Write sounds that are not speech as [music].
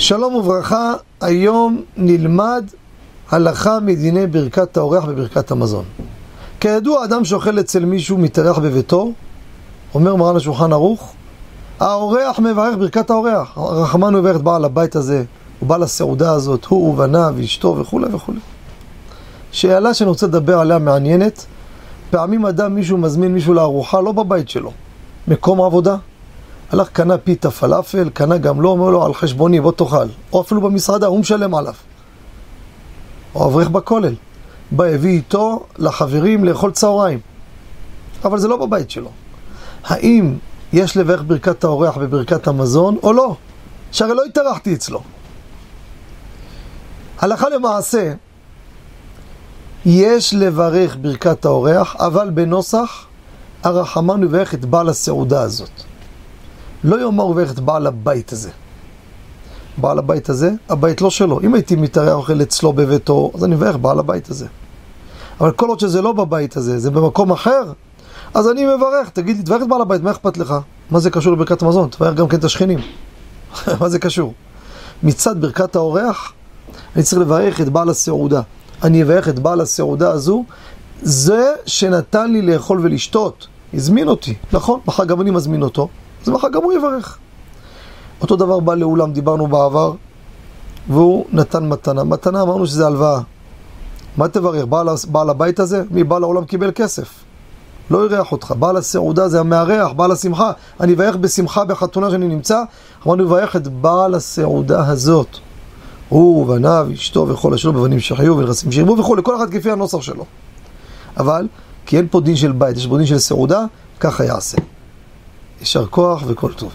שלום וברכה, היום נלמד הלכה מדיני ברכת האורח וברכת המזון. כידוע, אדם שאוכל אצל מישהו מתארח בביתו, אומר מרן השולחן ערוך, האורח מברך ברכת האורח. רחמן מברך את בעל הבית הזה, הוא בעל הסעודה הזאת, הוא ובניו, אשתו וכולי וכולי. שאלה שאני רוצה לדבר עליה מעניינת, פעמים אדם, מישהו מזמין מישהו לארוחה, לא בבית שלו, מקום עבודה. הלך, קנה פיתה פלאפל, קנה גם לא, אומר לו, על חשבוני, בוא תאכל. או אפילו במסעדה, הוא משלם עליו. או אברך בכולל. בא, הביא איתו לחברים לאכול צהריים. אבל זה לא בבית שלו. האם יש לברך ברכת האורח בברכת המזון, או לא? שהרי לא התארחתי אצלו. הלכה למעשה, יש לברך ברכת האורח, אבל בנוסח הרחמן יברך את בעל הסעודה הזאת. לא יאמר וברך את בעל הבית הזה. בעל הבית הזה, הבית לא שלו. אם הייתי מתארח אוכל אצלו בביתו, אז אני מברך בעל הבית הזה. אבל כל עוד שזה לא בבית הזה, זה במקום אחר, אז אני מברך. תגיד לי, תברך את בעל הבית, מה אכפת לך? מה זה קשור לברכת המזון? תברך גם כן את השכנים. [laughs] מה זה קשור? מצד ברכת האורח, אני צריך לברך את בעל הסעודה. אני אברך את בעל הסעודה הזו, זה שנתן לי לאכול ולשתות. הזמין אותי, נכון? מחר גם אני מזמין אותו, אז מחר גם הוא יברך. אותו דבר בא לאולם, דיברנו בעבר, והוא נתן מתנה. מתנה אמרנו שזה הלוואה. מה תברך? בעל, בעל הבית הזה? מי בעל העולם קיבל כסף. לא אירח אותך. בעל הסעודה זה המארח, בעל השמחה. אני אברך בשמחה בחתונה שאני נמצא, אמרנו לברך את בעל הסעודה הזאת. הוא ובניו, אשתו וכל אשר בבנים שחיו ונכסים שירבו וכולי, כל אחד כפי הנוסח שלו. אבל, כי אין פה דין של בית, יש פה דין של סעודה, ככה יעשה. יישר כוח וכל טוב.